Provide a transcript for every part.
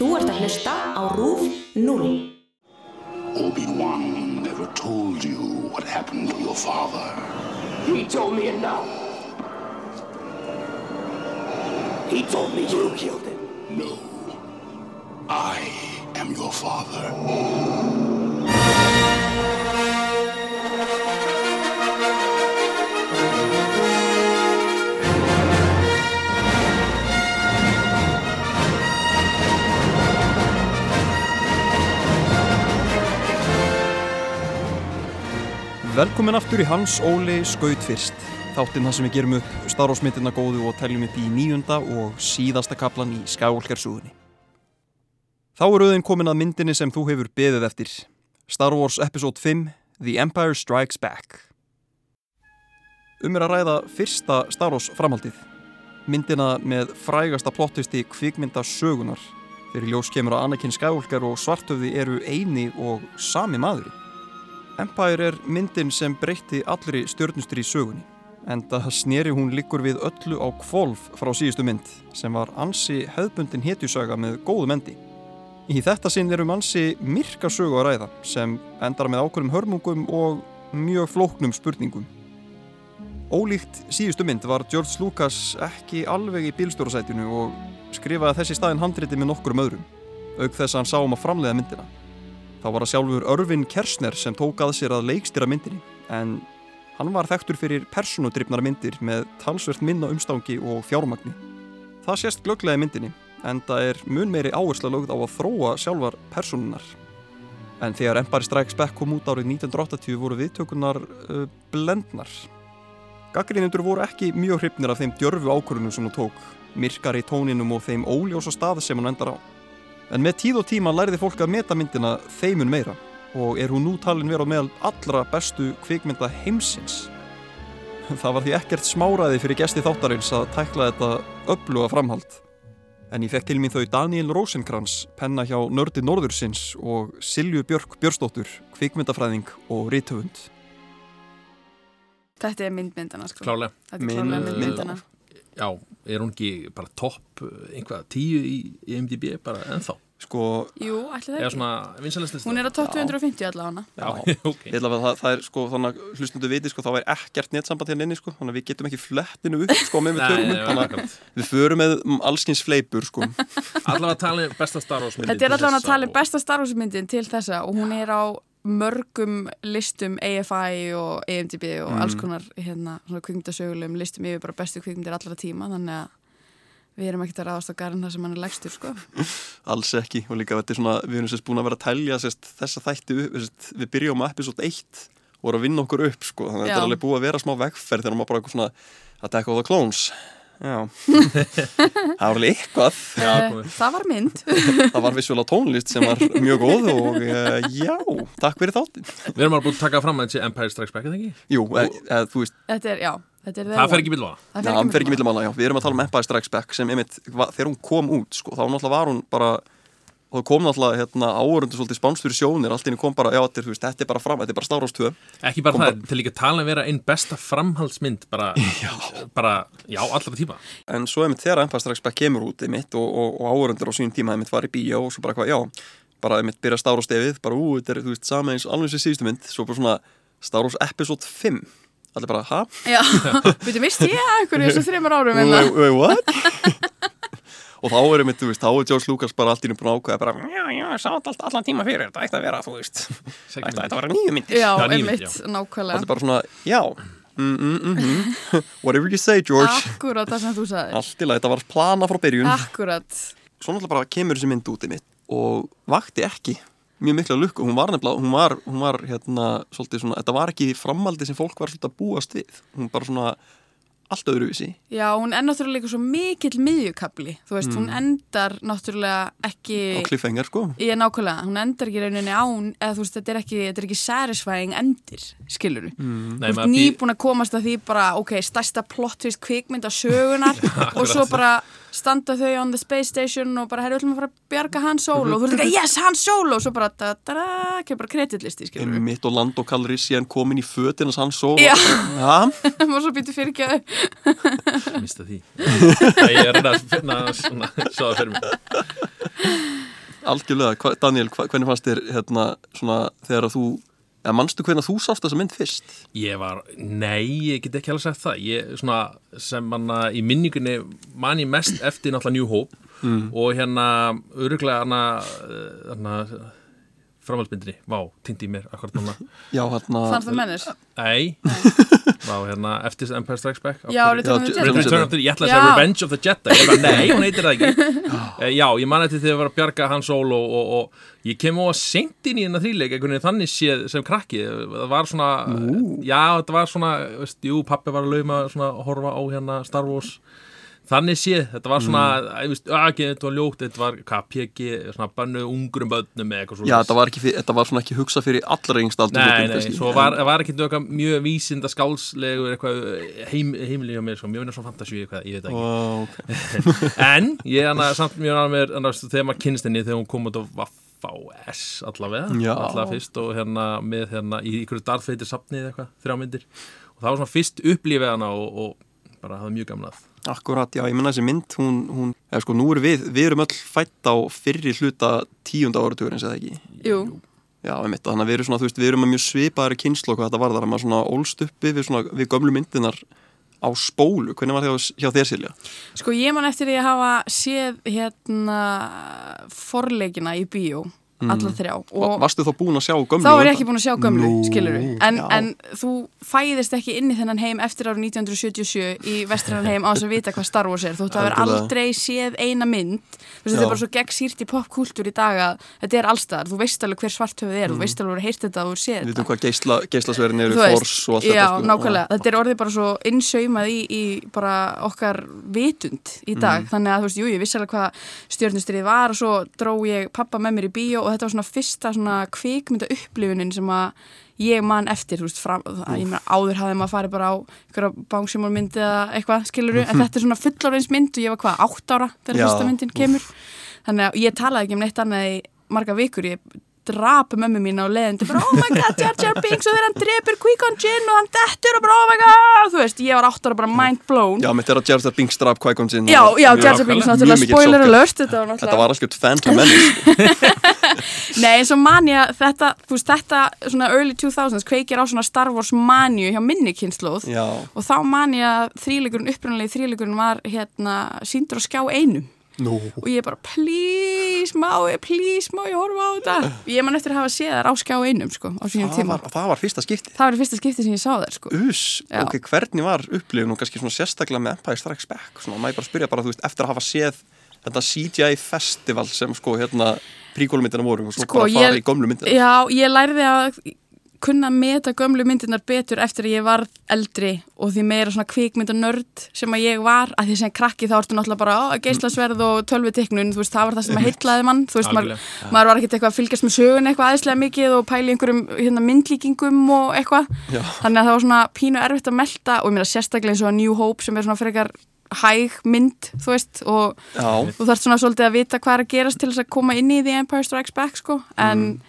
Þú ert að hlusta á RÚF 0. Obi-Wan never told you what happened to your father. He told me and now. He told me you killed him. No. I am your father. Velkomin aftur í Hans Óli Skaut fyrst. Þáttinn þar sem við gerum upp starfsmyndina góðu og teljum upp í nýjunda og síðasta kaplan í Skywalker-súðunni. Þá er auðvinn komin að myndinni sem þú hefur beðið eftir. Star Wars Episode 5 The Empire Strikes Back. Um er að ræða fyrsta Star Wars framhaldið. Myndina með frægasta plottvisti kvikmynda sögunar. Þegar ljós kemur að Anakin Skywalker og Svartöfði eru eini og sami maðurinn. Empire er myndin sem breytti allri stjörnustri í sögunni en það sneri hún líkur við öllu á kvolf frá síðustu mynd sem var ansi hefðbundin hetjusaga með góðum endi. Í þetta sinn erum ansi myrka sögu að ræða sem endar með ákveðum hörmungum og mjög flóknum spurningum. Ólíkt síðustu mynd var George Lucas ekki alveg í bílstjórasætinu og skrifaði þessi staðin handriti með nokkurum öðrum auk þess að hann sá um að framlega myndina. Þá var það sjálfur Örvin Kersner sem tók að sér að leikstýra myndinni en hann var þekktur fyrir personudryfnar myndir með talsvert minna umstangi og fjármagni. Það sést glögglega í myndinni en það er mun meiri áhersla lögð á að þróa sjálfar personunar. En þegar Empire Strikes Back kom út árið 1980 voru viðtökunar uh, blendnar. Gaggrinundur voru ekki mjög hrifnir af þeim djörfu ákvörunum sem hún tók, myrkar í tóninum og þeim óljósa stað sem hún endar á. En með tíð og tíma læriði fólk að meta myndina þeimun meira og er hún nú talin vera á meðal allra bestu kvikmynda heimsins. Það var því ekkert smáraði fyrir gesti þáttarins að tækla þetta öfluga framhald. En ég fekk til mín þau Daniel Rosenkrantz, penna hjá Nördi Norðursins og Silju Björk Björnsdóttur, kvikmyndafræðing og rítöfund. Þetta er myndmyndana sko. Klálega. Þetta er Mynd- klálega myndmyndana. Já, er hún ekki bara topp eh, einhvað tíu í, í MDB bara ennþá? Sko, Jú, ætli það ekki. Hún er á top 250 allavega. Já, ok. ég ætla að það, það er sko, þannig að hlustundu viti, sko, þá er ekkert netsamband hérna inni, sko, þannig að við getum ekki flettinu upp, sko, með við upp, þannig að við förum með mm, allskins fleipur, sko. Allavega talið besta Star Wars myndin Þetta er allavega að tala og- besta Star Wars myndin til þessa og hún er á mörgum listum AFI og EMDB og alls konar hérna, svona kvikmyndasögulegum listum yfir bara bestu kvikmyndir allra tíma þannig að við erum ekkert að ráðast á garinn þar sem hann er legstur sko. Alls ekki og líka þetta er svona, við erum sérst búin að vera að telja sérst, þessa þætti upp, sérst, við byrjum á episode 1 og vorum að vinna okkur upp sko, þannig að þetta er alveg búið að vera smá vegferð þegar maður bara eitthvað svona Attack of the Clones. Já, það var alveg eitthvað. Já, Eh, það var mynd. Það var vissulega tónlist sem var mjög góð og uh, já, takk fyrir þáttin Við erum alveg búin að taka fram að þessi Empire Strikes Back, eða ekki? Jú, e, e, þú veist, Þetta er, já, þetta er Það fer ekki bílva. Það fer ekki millum já, við erum að tala um Empire Strikes Back sem einmitt, þegar hún kom út sko, þá náttúrulega var hún bara og það kom náttúrulega hérna, áörundu svolítið spánstur sjónir, allt inni kom bara, já, þetta er, þú veist, þetta er bara fram, þetta er bara Star Wars 2 Ekki bara Kom það, til líka tala að vera einn besta framhaldsmynd bara, já. bara, já, allra tíma. en svo einmitt þegar Empire Strikes Back kemur út einmitt og, og, og áörundur á sínum tíma einmitt var í bíó og svo bara hvað, já, bara einmitt byrja Star Wars stefið, bara ú, þetta er, þú veist, sama eins alveg sem síðustu mynd, svo bara svona Star Wars Episode 5 allir bara, ha? Já, við misti ég einhverju þessu þreymur árum hérna. Wait, wait, what? Og þá er einmitt, þú veist, þá er George Lucas bara allt í búin að ákveða bara, já, já, ég sá þetta allt, allan tíma fyrir þetta ætti að vera, þú veist. Þetta ætti að vera nýju myndir. Já, einmitt, já. það nákvæmlega er bara svona, já mm, mm, mm, mm. whatever you say, George. Akkurat það sem þú sagði allt í lagi, þetta var plana frá byrjun. Akkurat. Svo náttúrulega bara kemur þessi mynd út einmitt og vakti ekki mjög mikla lukku, hún var nefnilega, hún var, hún var hérna, svolítið svona, þetta var ekki framaldi sem fólk var svolítið að búast við. Hún bara svona allt öðruvísi. Já, hún er náttúrulega líka svo mikill miðjukabli Þú veist, hún endar náttúrulega ekki á kliffengar sko. Ég er nákvæmlega, hún endar ekki rauninni án eða þú veist, þetta er ekki, þetta er ekki satisfying endir, skilur du Nei, Þú veist, nýbúin að komast að því bara, ok, stærsta plot twist kvikmynd á sögunar og svo bara standa þau on the space station og bara, herru, við ætlum að fara að bjarga Han Solo. Og þú ert ekki, yes, Han Solo. Og svo bara, da, da, da, kemur bara kreditlisti, mitt og land og Calri síðan komin í fötin hans hans svo Já. ja, og svo býtu fyrir ekki Mista því. Ég er að reyna að svona, svo það fyrir mig. algjörlega, Daniel, hvernig fannst þér hérna, svona, þegar að þú eða manstu hvernig þú sást þessa mynd fyrst? Ég var, nei, ég get ekki alveg sagt það. Ég, svona, sem manna í minningunni man ég mest eftir náttúrulega New Hope. Og hérna öruglega hana, hana framhaldsmyndinni, vá, týndi mér akkurat núna, Já, hérna Fannst það mennir? ei vá, hérna, eftir Empire Strikes Back Já, Return of the Jedi. ég ætla að segja Revenge of the Jedi. Ég bara, nei, hún heitir það ekki. Eh, já, ég man eftir þegar ég var að bjarga Han Solo og, og, og ég kem á að seint inn í hennar þrýleik einhvern veginn þannig séð sem krakki. Það var svona, já, þetta var svona veist, jú, pappi var að lauma svona að horfa á hérna Star Wars þannig séð, þetta var svona mm. veist, að, ekki, þetta var ljótt, þetta var hvað, PG, svona bannu ungurum bönnum eða eitthvað Já, þetta var, ekki, fyr- þetta var svona ekki hugsað fyrir allra yngst aldrei Nei, nei, svo var, var ekki eitthvað mjög vísinda skálslegur eitthvað heim, heimilíð á mér, sko, mjög vinna svona fantasíu eitthvað, ég veit það ekki Ó, okay. En ég er samt mjög annars, þegar maður kynst henni þegar hún kom út á Vaffa-S allavega Já. allavega fyrst og hérna með hérna í ykkur darðfeitir safnið eitthvað, þrjá myndir og það var svona fyrst upplífið hana og, og bara hafði mjög gamlað Akkurat, já, ég menna þessi mynd hún, hún eða sko, nú erum við, við erum öll fætt á fyrri hluta tíunda áratugurins eða ekki? Jú, Já, einmitt, þannig að við erum svona, þú veist, við erum með mjög svipaðari kynslu og hvað þetta var þar, að maður svona ólst uppi við, svona, við gömlu myndinar á spólu, hvernig var það hjá þér Silja? sko ég man eftir því að hafa séð hérna forleikina í bíó alla þrjá. Og Varstu þá búin að sjá gömlu? þá var ég á ekki búin að sjá gömlu, Nú, skilur en, já. en þú fæðist ekki inn í þennan heim eftir árið 1977 í vestrannan heim á þess að vita hvað Star Wars er. Þú ætti að vera aldrei séð eina mynd. Þú veist, þetta Já. er bara svo gegn sýrt í popkultúr í dag að þetta er allstaðar, þú veist alveg hver svarthöfuð er. Þú veist alveg að heyrt þetta og séð Við þetta. veitum hvað geisla, geislasverin eru fors og allt já, þetta sko. nákvæmlega, þetta er orðið bara svo innsaumað í, í bara okkar vitund í dag, Mm. þannig að þú veist, jú, ég vissi alveg hvað stjórnustrið var og svo dró ég pappa með mér í bíó og þetta var svona fyrsta svona kvikmynda upplifunin sem að ég man eftir, þú veist, fram, að, ég meina áður hafði maður farið bara á einhverja bángsjómálmyndi eða eitthvað, skiluru, en þetta er svona fullorðins mynd og ég var hvað, átt ára þegar fyrsta myndin kemur. Þannig að ég talaði ekki um neitt annað í marga vikur, ég drap mömmu mín á leðindi bara oh my god, Jar Jar Binks og þegar hann drepur Qui-Gon Jinn og hann dettur og bara oh my god þú veist, ég var átt ára bara mind blown. Já, mitt er að Jar Jar Binks draf Jinn já, og- já, Mjög Jar Jar Binks náttúrulega spoiler alert þetta var Þetta var alveg Phantom Menace Nei, eins og manja, þetta, þú veist, þetta svona early 2000s kveikir á svona Star Wars manju hjá minni kynnslóð Já, og þá manja þrýleikurinn, upprunalegi þrýleikurinn var hérna síndur á skjá einum nú. Og ég bara, please, má ég, please, má ég horfa á þetta? Ég man eftir að hafa séð þar á skjá einum, sko, á sínum tíma. var, það var fyrsta skiptið. Það var fyrsta skipti sem ég sá þær, sko. Ok, hvernig var upplifun og kannski svona sérstaklega með Empire Strikes Back? Svona, maður bara spyrja bara, þú veist, eftir að hafa séð þetta CGI festival sem sko, hérna, príkólumyndina voru og svo Sko, bara fara ég- í gömlu myndina. Já, ég lærði að kunna að meta gömlu myndirnar betur eftir að ég var eldri og því meira svona kvikmyndanörd sem að ég var, að því sem krakki þá ertu náttúrulega bara á, geislasverð og tölvuteknun þú veist, það var það sem að heitlaði mann þú veist, maður, maður var ekkert eitthvað að fylgjast með sögun eitthvað aðeinslega mikið og pæli einhverjum hérna, myndlíkingum og eitthvað. Já. þannig að það var svona pínu erfitt að melta og ég meina sérstaklega eins og New Hope sem er svona frekar hæg mynd, þú veist og Já, þú þarf svona svolítið að vita hvað er að gerast til þess að koma inn í The Empire Strikes Back sko, en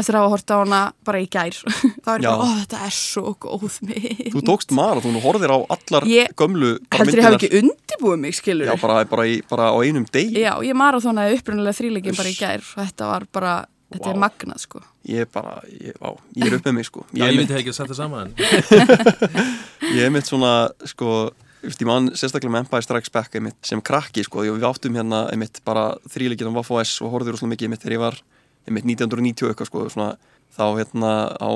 eftir að hafa hort á hana bara í gær. Þá er bara, ó þetta er svo góð mynd. Þú tókst marathón og horfir á allar Ég- gömlu heldur ég hafi ekki undibúið mig, skilur Já, bara, bara, í, bara á einum degi. Já, ég marathónaði upprunalega þrýleikin bara í gær og þetta var bara, þetta er magnað sko. Ég er bara, ég, á, ég er upp með mig sko. Já, Ég myndi ekki að setja saman ég er mitt svona, sko þú veist, ég man sérstaklega með Empire Strikes Back einmitt, sem krakki, sko, við áttum hérna einmitt bara þrýleikinn á Waffo S og horfður svona mikið einmitt þegar ég var einmitt 1990 eitthvað, sko, svona þá hérna á,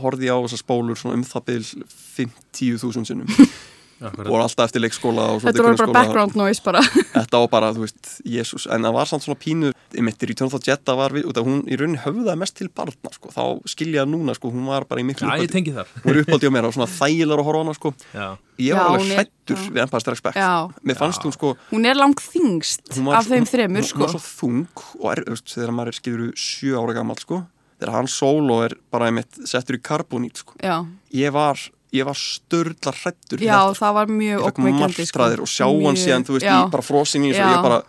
horfði ég á þessar spólur um það bil 50.000 sinnum og alltaf eftir leikskóla og Þetta var bara background noise bara. Þetta var bara, þú veist, Jésús en það var samt svona pínu, einmitt í Return of the Jedi var við, af hún í rauninni höfðaði mest til barna, sko, þá skilja núna, sko, hún var bara í miklu Já, ég tengi þar. Hún er uppáldi á mér og svona þægilegar að horfa á hana, sko, Já, ég Já, var alveg hún já. við Empire Strikes Back, mér fannst hún, sko Hún er langt þingst hún var af þeim hún- þremur hún sko. var svo þung og er, þú veist, þegar maður er skilur sjö ára gammal, sko, þegar hann solo er bara einmitt settur í karbonít, sko. Já, ég var, ég var störla hrættur já það var mjög ég fekk ókveikjandi sko. og sjá hann Mjög- síðan, þú veist, já, í bara frosin í og ég bara,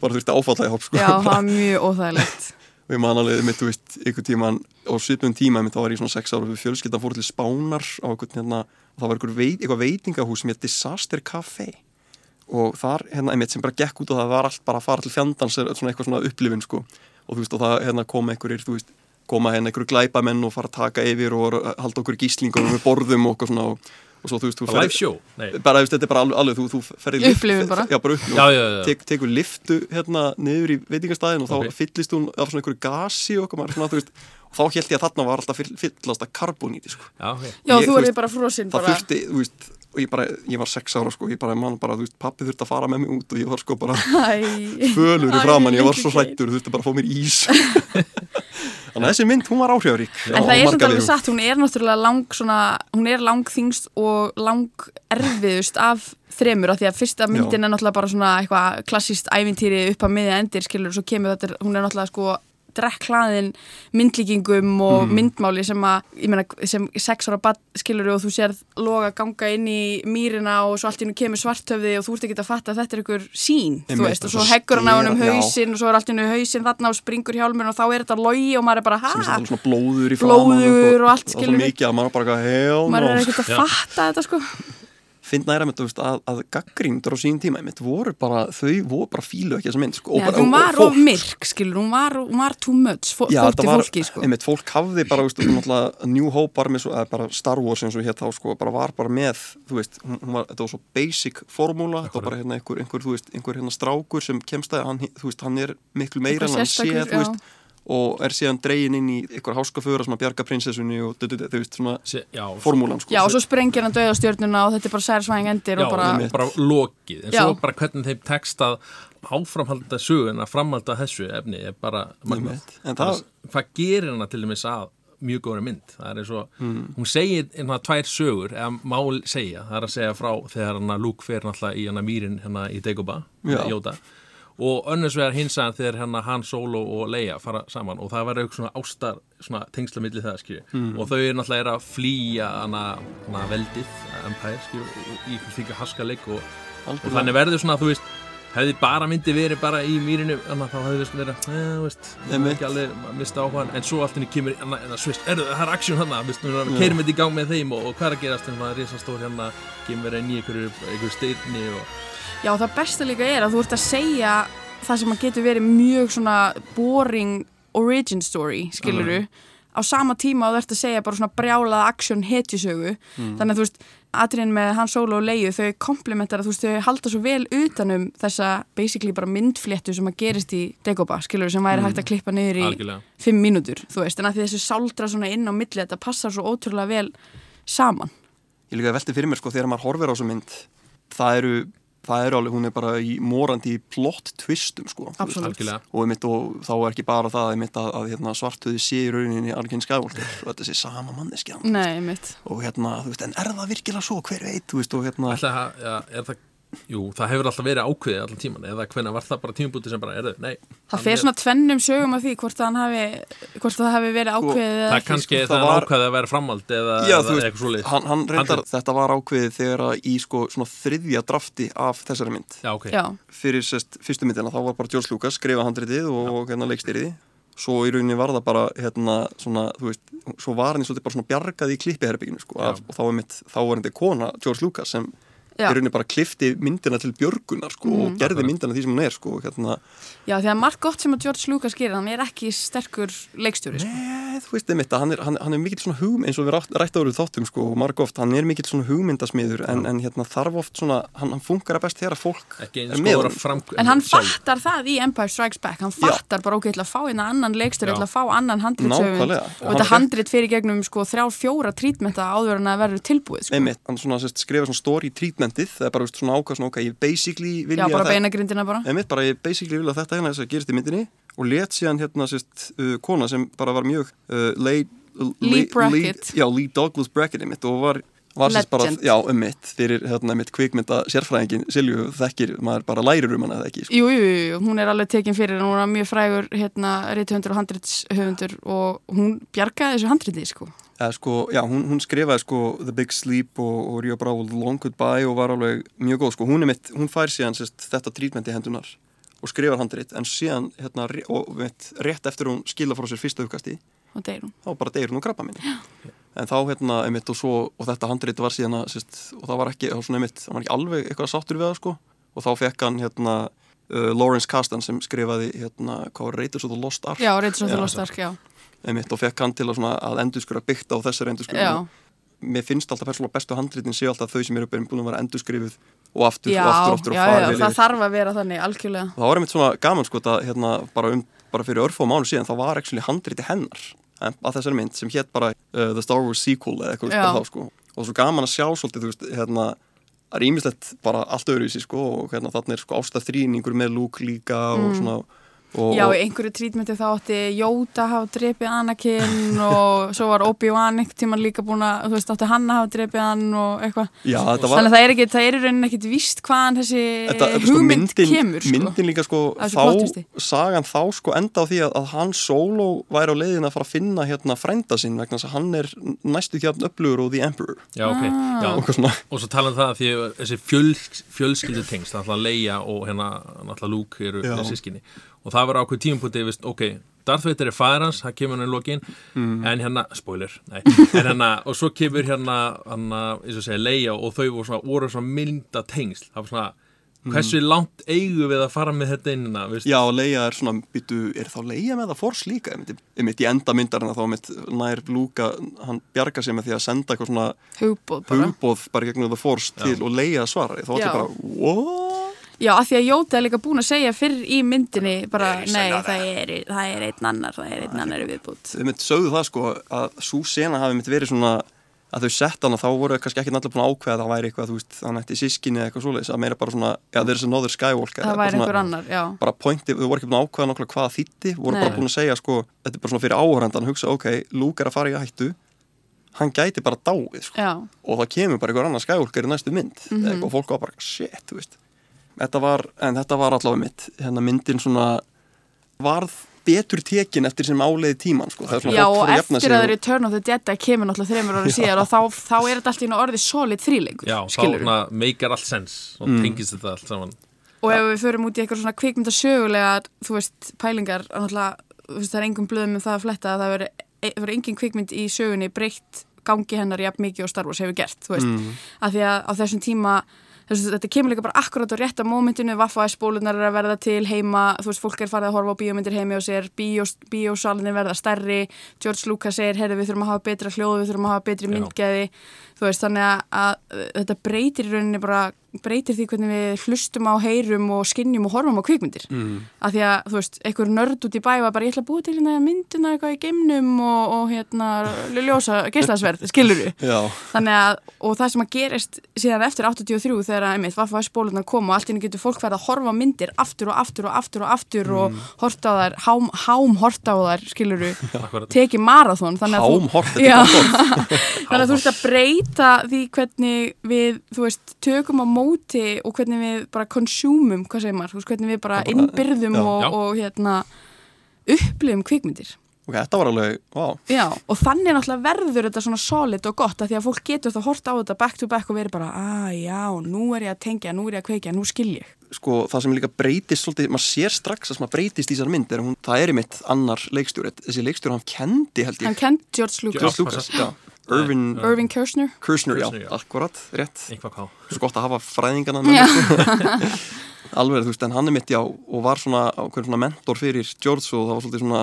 bara þurfti að áfalla í hopp, sko. Já, það var mjög óþægilegt. Og ég man alveg mitt, þú veist, ykkur tíman og svipum tíma, mitt, þá var ég svona sex ára og við fjölskyldan fór til Spánar á einhvern hérna, og það var einhver veit, eitthvað veitingahús sem heit Disaster Café og þar, hérna, einmitt sem bara gekk út og það var allt bara að fara til fjandans eitthvað svona upplifin, sko. Og þú veist og það hérna koma einhverjir þú veist koma hérna einhverju glæpamenn og fara að taka yfir og halda okkur gíslingum og við borðum og okkur svona og, og svo þú veist þú Live show? Nei. bara þú þetta er bara alveg, þú, þú ferði Upplifun bara. já bara upp Já, já, já. tek, tekur liftu hérna niður í veitingastæðin og þá Ok. fyllist hún af svona einhverju gasi og okkur maður svona þú veist og þá held ég að þarna var alltaf fyll, fyllast að karboníti sko Já, ok. Já, Ég- þú þú erði veist, bara frosinn það bara þurfti, þú veist og ég bara, ég var sex ára sko, ég bara, man bara, þú veist, pappi þurfti að fara með mig út og ég var sko bara fölur í framann, ég var svo Kate. hrættur, þú þurfti bara að fá mér ís þannig að þessi mynd, hún var áhrifarík En það er samt alveg satt, hún er náttúrulega lang svona, hún er lang þingst og lang erfiðust af þremur af því að fyrsta myndin er náttúrulega bara svona eitthvað klassíst ævintýri upp að miðja endir skilur og svo kemur þetta, hún er náttúrulega sko drekklaðin myndlíkingum og Mm. myndmáli sem að, ég meina, sem sex ára bad skilur og þú sér loga ganga inn í mýrina og svo allt í hennu kemur svartöfði og þú ert ekki að fatta að þetta er ykkur sín, þú Einmitt, veist, og og svo heggur hann á hann um hausinn og svo er allt í hennu hausinn þarna og springur hjálmur og þá er þetta logi og maður er bara, sem hæ? er svona blóður í framann Blóður og allt, og svo mikið að maður bara eitthvað, hell maður er ekkert að fatta þetta sko finn næra með þetta, að, að gaggríndur á sín tíma mitt voru bara, þau voru bara fílu ekki þessa mynd, sko, bara, hún var fólk- of myrk skilur, hún var, hún var too much fó, Já, þetta var, fólki sko. einmitt, fólk hafði bara, veist, New Hope var með svo, eða bara Star Wars eins og hér þá, sko, bara var bara með, þú veist, hún, hún var, þetta var svo basic formúla, þetta var bara hérna einhver, einhver, veist, einhver hérna strákur sem kemst að, hann, veist, hann er miklu meira en hann sé, þú veist, já. Og er síðan dregin inn í einhver háskaföra sem að bjarga prinsessunni og, þú veist, svona formúlan, sko. Já, og svo sprengir hann döðastjörnuna og þetta er bara særsvæðing endir Já, og bara, bara, lokið en Já. svo bara hvernig þeim textað áframhalda sögun að framhalda þessu efni er bara magnað. Það- hvað gerir hana til dæmis að mjög góðri mynd það er eins og, Mm. hún segir einhverja tvær sögur, eða má segja það er að segja frá þegar hana Luke fer náttúrulega í hana mýrin hérna í Dagobah Já. Jóta og önnurs vegar hinsaðan þegar hérna Han Solo og Leia fara saman. Og það verður eitthvað svona ástar svona tengsla milli það skilju Mm. og þau er náttúrulega er að flýja hana, hana veldið, Empire skilju í ykkur þykja haskaleik og, og Algjörlega. þannig verður svona, þú veist hefði bara myndi verið bara í mýrinu að þá hefði veist verið, eh, þú veist er ekki alveg að mista áhugan en svo allt henni kemur en það svist, er það er aksjón hann við keirum þetta í gang með þeim og, og hvað er að gerast þannig að risastór hérna kemur inn í einhverju, styrni og já það besta líka er að þú ert að segja það sem að getur verið mjög svona boring origin story, skiluru á sama tíma og þú ert að segja bara svona brjálað aksjón hetjusögu. Þannig að þú veist, atriðin með Hans Solo og Leiu þau komplementara, þú veist, þau halda svo vel utanum þessa basically bara myndfléttu sem að gerist í Dagobah, skiluru sem væri hægt að klippa niður í algjörlega. fimm mínútur, þú veist, en að þessu sáldra svona inn á milli, þetta passar svo ótrúlega vel saman. ég líka velti fyrir mér sko þegar maður horfir á þessu mynd það eru, það eru alveg, hún er bara í morandi plott tvistum sko og, einmitt, og þá er ekki bara það einmitt, að, að hérna, svartuði sé í rauninni Arkin Skywalker og þetta sé sama manneskja. Nei, mitt. og hérna, þú veist, en er það virkilega svo? Hver veit, þú veist, og hérna Ætla, að- ja, er það, jú, það hefur alltaf verið ákveðið allan tíman eða hvenær var það bara tímabúti sem bara, er þau, nei. Það fer svona tvennum sögum af því hvort hafi, hvort það hafi verið Sko, ákveðið eða það ekki, kannski sko, það er var- ákveðið að vera framhald eða, Já, eða veist, eitthvað svoleiðis. hann, hann reyndar, Handrit. þetta var ákveðið þegar að í sko svona þriðja drafti af þessari mynd. Já, ok, Já, fyrir sest, fyrstu myndina, þá var bara George Lucas skrifa handritið og hérna leikstýriði svo í rauninni var það bara hérna svona, þú veist, svo var henni svolítið bara svona bjargað í klippiherbygginu sko, af, og þá var mitt, þá var henni kona George Lucas sem. Í rauninni bara klifti myndina til björgunar sko, og gerði myndina því sem hún er sko, hérna, já, því að margt gott sem að George Lucas gerir, hann er ekki sterkur leikstjóri, sko. Nei, þú veist einmitt að hann er, hann, hann er mikill svona hugmynd eins og við rætt, áruð þáttum sko og marg oft, hann er mikill svona hugmyndasmiður en, en hérna þarf oft svona, hann, hann funkar að best þegar að fólk ekki er eins með fram En hann sjálf. fattar það í Empire Strikes Back, hann fattar bara, ok, ég ætla að fá hérna annan leikstjóri, ætla að fá annan handritsöfund Nákvæmlega. og þetta hann handrit fyrir gegnum sko þrjá, fjóra trítmenta áður en að verður tilbúið, treatmentið það er bara veist, svona ákvað svona, ok, ég basically vilja Já, bara beinagrindina bara. einmitt, bara ég basically vilja þetta hérna þess að gerist í myndinni og let síðan hérna sest, uh, kona sem bara var mjög uh, lead, Lee Brackett. já, Lee Douglas Brackett einmitt og var var sérst bara, já, um mitt fyrir hérna mitt kvikmynda sérfræðingin Silju þekkir, maður bara lærir um hana eða ekki sko. Jú, jú, jú, hún er alveg tekin fyrir, hún var mjög frægur hérna, rithöfundur og handritshöfundur og hún bjargaði þessu handriti, sko. Eða, sko, já, hún, hún skrifaði sko The Big Sleep og, og Rio Bravo The Long Goodbye og var alveg mjög góð sko. hún, er mitt, hún fær síðan sérst, þetta trítment í hendunar og skrifar handrit en síðan hérna, og, mitt, rétt eftir hún skila frá sér fyrsta uppkasti Og deyr hún. þá bara deyr hún og krabba minni en þá hérna einmitt og svo og þetta handrit var síðan að sérst, og það var ekki, var svona einmitt það var ekki alveg eitthvað sáttur við það sko og þá fekk hann hérna uh, Lawrence Kasdan sem skrifaði hérna, hvað var Raiders of the Lost Ark Já, Reytur svo Já, til Lostark, já. Einmitt, og fekk hann til að, að endurskura byggt á þessari endurskura Já. mér finnst alltaf persónulega bestu handritin séu alltaf þau sem eru búin að vera endurskrifuð og aftur Já, og aftur og aftur já, og farið já, það þarf að vera þannig, algjörlega. það var einmitt svona gaman sko að hérna bara, um, bara fyrir örfó mánu síðan þá var actually handriti hennar að þessari mynd sem hétt bara uh, The Star Wars Sequel eða eitthvað þá sko. Og svo gaman að sjá svolítið þú veist hérna það er ímislegt bara allt öðruvísi sko og hérna þarna er sko ástað þrýningur með Luke líka og svona og. Já, í einhverju trítmenti þá átti Jóta hafa drepið Anakin og svo var Obi-Wan einhvern tíman líka búin að, þú veist, átti hann að hafa drepið hann og eitthvað. já þetta var Þannig að það er ekki, það er í rauninni ekkit víst hvaðan þessi Þetta, sko, hugmynd myndin, kemur, sko. myndin líka sko þá, sagan þá sko enda á því að, að hann solo væri á leiðin að fara að finna hérna frænda sinn vegna þess að hann er næstu þjátt upplugur og The Emperor Já, ok, Ah. já og Og svo tala um það að því að þessi fjöl, fjölskyldu tengst, og hérna það var ákveð tímpúti, veist, ok Darth Vader er fæðir hans, það kemur hann í lokin Mm. en hérna, spoiler nei, en hérna, og svo kemur hérna hérna, eins og segja, Leia og þau voru svona, voru svona mynda tengsl það var svona, hversu langt eigum við að fara með þetta innina, veist Já, Leia er svona, byttu, er þá Leia með það Force líka, einmitt, einmitt í enda myndarinn þá einmitt nær Luka, hann bjarga sig með því að senda eitthvað svona Hugbóð bara. hugbóð bara gegnum The Force til og Leia svarar þá Já. þetta bara, what? Já, af því að Jóta er líka búin að segja fyrr í myndinni bara, nei, það er, það er einn annar, það er einn annar viðbútt. Þau mitt sögðu það sko að svo sena hafi mitt verið svona að þau sett hana þá voru kannski ekki allir búin að ákveða að það væri eitthvað, þú veist, þannig eftir sískinni eða eitthvað svoleiðis, að meira bara svona, já, þeir er sem nóður Skywalker Það væri einhver annar, já. bara pointi, þau voru ekki búin að ákveða nokkla hvað það þýtti, voru Nei. bara búin að segja sko, þetta er bara svona fyrir áhörandan hugsa, ok, Luke er að fara í hættu hann gæti bara dáið sko. Já, og það kemur bara einhver annar Skywalker í næstu mynd mm Mhm. og fólk var bara, shit, þú veist þetta var, en þetta var allavega mitt hérna myndin svona varð betur tekin eftir sem áleiði tíman sko. Það já og að eftir að og- Return of the Jedi kemur náttúrulega þreymur ára síðar og þá, þá er þetta alltaf orðið solid þríleikur, Já, þá meikar allt sens og Mm. tengist þetta allt saman og ef við förum út í eitthvað svona kvikmyndasögulegar þú veist, pælingar náttúrulega, þú veist, það er engum blöðum um það að fletta að það veri, veri engin kvikmynd í sögunni breytt gangi hennar jafn mikið og Star Wars hefur gert, þú veist, mm. að því að á þessum tíma Þessu, þetta kemur líka bara akkurat á rétta mómentinu Vaffa spólunar er að verða til heima þú veist, fólk er farið að horfa á bíómyndir heimi og sér bíós, bíósalinir verða stærri George Lucas segir, heyrðu við þurfum að hafa betra hljóð við þurfum að hafa betri myndgæði þú veist, þannig að, að þetta breytir í rauninni bara, breytir því hvernig við hlustum á heyrum og skinnjum og horfum á kvikmyndir. Mm. af því að, þú veist, einhver nörd út í bæ var bara, ég ætla að búa til hérna myndina eitthvað í geimnum og, og hérna ljósa geislasverð, skilur við Já, þannig að, og það sem að gerist síðan eftir 83 þegar einmitt Vaffa spólunar kom og allt henni getur fólk verið að horfa myndir aftur og aftur og aftur og aftur og horta á þær, hám, hám horta á þær skilur við, tekið marathón þannig að þú- Já. þannig að þú veist að breyta því hvernig við, þú veist, tökum á móti og hvernig við bara konsumum, hvað segir maður, þú veist, hvernig við bara innbyrðum já. og, Já. og hérna upplifum kvikmyndir. Ok, þetta var alveg, vá. Já, og þannig náttúrulega verður þetta svona solid og gott að því að fólk getur þá hort á þetta back to back og verið bara, að já, nú er ég að tengja, nú er ég að kveikja, nú skil ég. sko, það sem líka breytist svolítið, maður sér strax að maður breytist í þessar mynd er að hún, það er í mitt annar leikstjóri. Þessi leikstjóri hann kendi held Hann ég kent George Lucas, George Lucas, já, Irvin Kirchner. Kirsner, já, Kirshner, já. akkurat, rétt svo gott að hafa fræðingana Já. alveg, þú veist, en hann er mitt já og var svona, svona mentor fyrir George og það var svolítið svona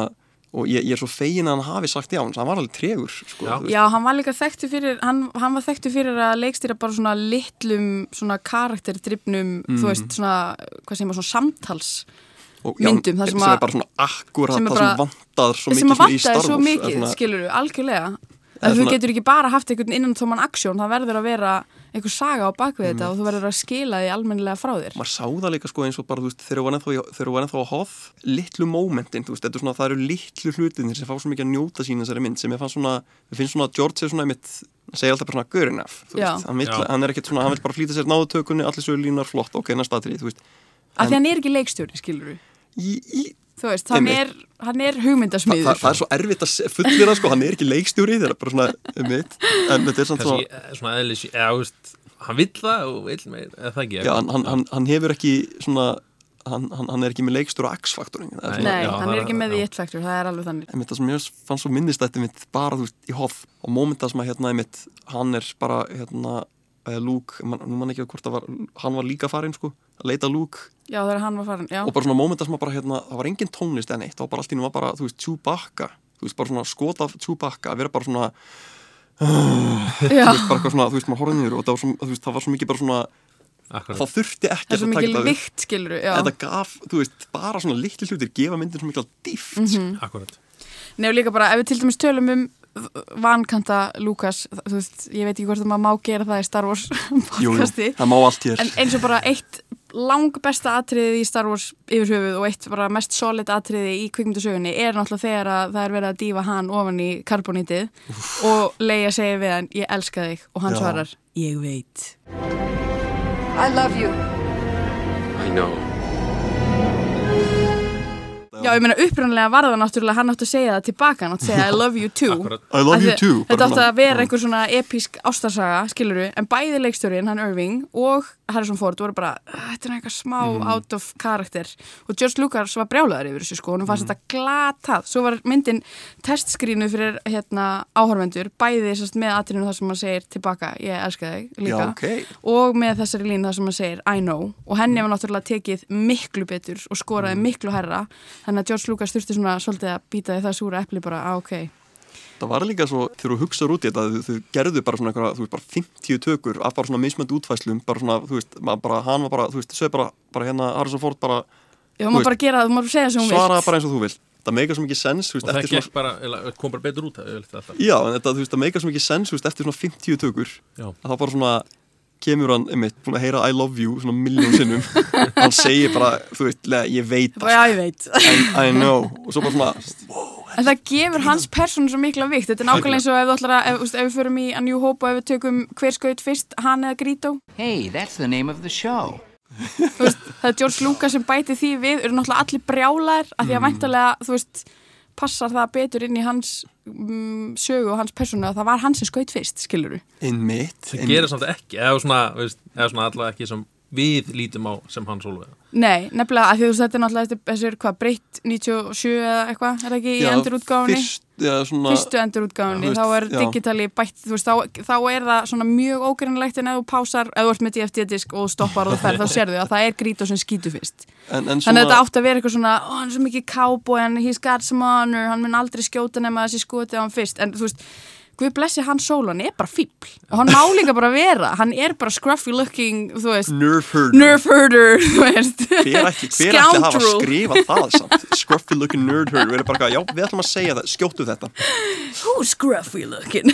og ég, ég er svo fegin að hann hafi sagt já, hann var alveg tregur sko, Já. þú. Já, hann var líka þekktu fyrir, hann, hann var þekktu fyrir að leikstýra bara svona litlum, svona karakterdrifnum, Mhm. þú veist, svona, hvað segir maður, svona samtals. og, já, myndum, það sem sem að- er bara svona akkurat sem það bara- sem vantar svo sem mikið í Star vantaði svo Wars, mikið, skilur við, algjörlega. Að þú svona- getur ekki bara haft einhvern innan tóman aksjón, það verður að vera einhver saga á bakvið Mm. þetta og þú verður að skila því almennilega frá þér. maður sá það líka sko eins og bara þú veist þegar þú var ennþá, á hoff litlu mómentin, þú veist, þetta er svona, það eru litlu hlutinir sem fá svo mikið að njóta sín þessari mynd sem ég fann svona, við finnst svona að George er svona einmitt, segja alltaf bara svona good enough þú Já. veist, hann, vill, hann er ekkert svona, hann vil bara flýta sér náðutökunni allir sögur línar flott, ok, næsta atrið, þú veist Af því hann er ekki leikstjóri, skilur við. í, í, Þú veist, hann er, hann er það, hugmyndasmiður. það, það er svo erfitt að fullira sko, hann er ekki leikstjóri, það er bara svona einmitt, en þetta er samt Kannski svona eh, svona eðlis eða, þú veist, hann vill það og vill meir eða það ekki já, hann, hann, hann, hann hefur ekki svona hann, hann, hann er ekki með leikstjóra X-faktorin það er Nei. svona, Nei, Já, hann það er er- ekki með því já. eitt faktor, það er alveg þannig. einmitt það sem ég fann svo minnistætti mitt bara þú veist í hoff og mómenta sem að hérna einmitt hann er bara hérna eða Luke, man, nú man ekki að hvort það var hann var líka farinn sko, að leita Luke Já, þegar hann var farin, já og bara svona mómenta sem að bara hérna, það var engin tónlist en eitt, það var bara allt í nú var bara, þú veist, Chewbacca þú veist, bara svona skot af Chewbacca að vera bara svona, Já, þú veist, bara svona þú veist, maður horfði niður og það var, svo, þú veist, það var svo mikið bara svona, Akkurat. það þurfti ekki það er að það upp. vikt, skilur já. þetta gaf, þú veist, bara svona litli hlutir gefa myndir svo mikil dýft mm Akkurat. Nei, og líka bara, ef við til dæmis tölum um vankanta Lukas, þú veist, ég veit ekki hvort það maður má gera það í Star Wars jú, jú, podcasti, það má allt hér en eins og bara eitt lang besta atriðið í Star Wars yfir höfuð og eitt bara mest solid atriði í kvikmyndasögunni er náttúrulega þegar að það er verið að dífa hann ofan í karbonítið og Leia segir við hann, ég elska þig og hann Já. svarar, ég veit I love you. I know. Já, ég meina upprannlega var það náttúrulega hann átti að segja það tilbaka, hann átti að segja I love you too. Akkurat. I love you too Þetta svona- að vera einhver svona episk ástarsaga, skiluru, en bæði leikstjórin, hann Irving og Harrison Ford voru bara, þetta er eitthvað smá Mhm. out of karakter og George Lucas var brjálaður yfir þessu sko, hann Mhm. fannst þetta glatað, svo var myndin testskrínu fyrir hérna áhorfendur, bæði sérst með atrinu þar sem hann segir tilbaka, ég elska þig líka Já, ok. og með þessari línu þar sem hann segir I know og henni var náttúrulega tekið miklu betur og skoraði Mhm. miklu herra þannig að George Lucas þurfti svona svolítið að býta því það súra epli bara, á ok það var líka svo, þegar þú hugsaður út í þetta þau, gerðu bara svona eitthvað, þú veist, bara 50 tökur af bara svona mismönd útfæslum, bara svona, þú veist maður bara, hann var bara, þú veist, sög bara, bara hérna Harrison Ford bara, Já, veist, bara gera það, bara segja það sem hún svara vilt. bara eins og þú vilt. Það meika svo mikið sens, þú veist, Og það svona bara, eða, kom bara betur út það, vil já, en þetta, þú veist, það meika svo mikið sens, þú veist, eftir svona 50 tökur Já. að það bara svona kemur hann, einmitt, búin að heyra I love you svona miljón sinnum. Hann segir bara, þú veist, ég veit Bara, Já, ég veit. I, I know, og svo bara svona En það gefur hans persónu svo mikla vikt. Þetta er nákvæmlega eins og ef, þú ætlar að, ef, veist, ef við förum í A New Hope og ef við tökum hver skaut fyrst hann eða Grító Hey, that's the name of the show. Þú veist, það er George Lucas sem bæti því við eru náttúrulega allir brjálæðir af því að væntalega, þú veist passar það betur inn í hans mm, sögu og hans persónu að það var hann sem skaut fyrst, skiluru einmitt, Það gerir samt ekki, eða svona, eða svona allavega ekki sem við lítum á sem hann sólvega. Nei, nefnilega, af því þú veist, þetta er náttúrulega þetta- þessi er hvað, breytt 97 eða eitthvað, er það ekki í endurútgáfunni? fyrst, já, svona fyrstu endurútgáfunni, Já, þú þá er já. digitali bætt, þú veist, þá, þá er það svona mjög ógrinnlegt en ef þú pásar, ef þú ert með DFT-disk og stoppar og þú ferð, þá sérðu að það er grító sem skýtu fyrst. en, en Þannig svona, að þetta átti að vera eitthvað svona, ó, hann er svo mikið cowboy, en he's got some honor, hann mun aldrei skjóta nema þessi skoti á hann fyrst, en þú veist, Guð blessi hann sól, hann er bara fíbl og hann má líka bara vera, hann er bara scruffy looking, þú veist, nerve herder. nerve herder, þú veist, hver ekki, hver ekki að hafa scoundrel. skrifað það samt? Scruffy looking nerd herder. Við erum bara, já, við ætlum að segja það, skjóttu þetta. Who's scruffy looking?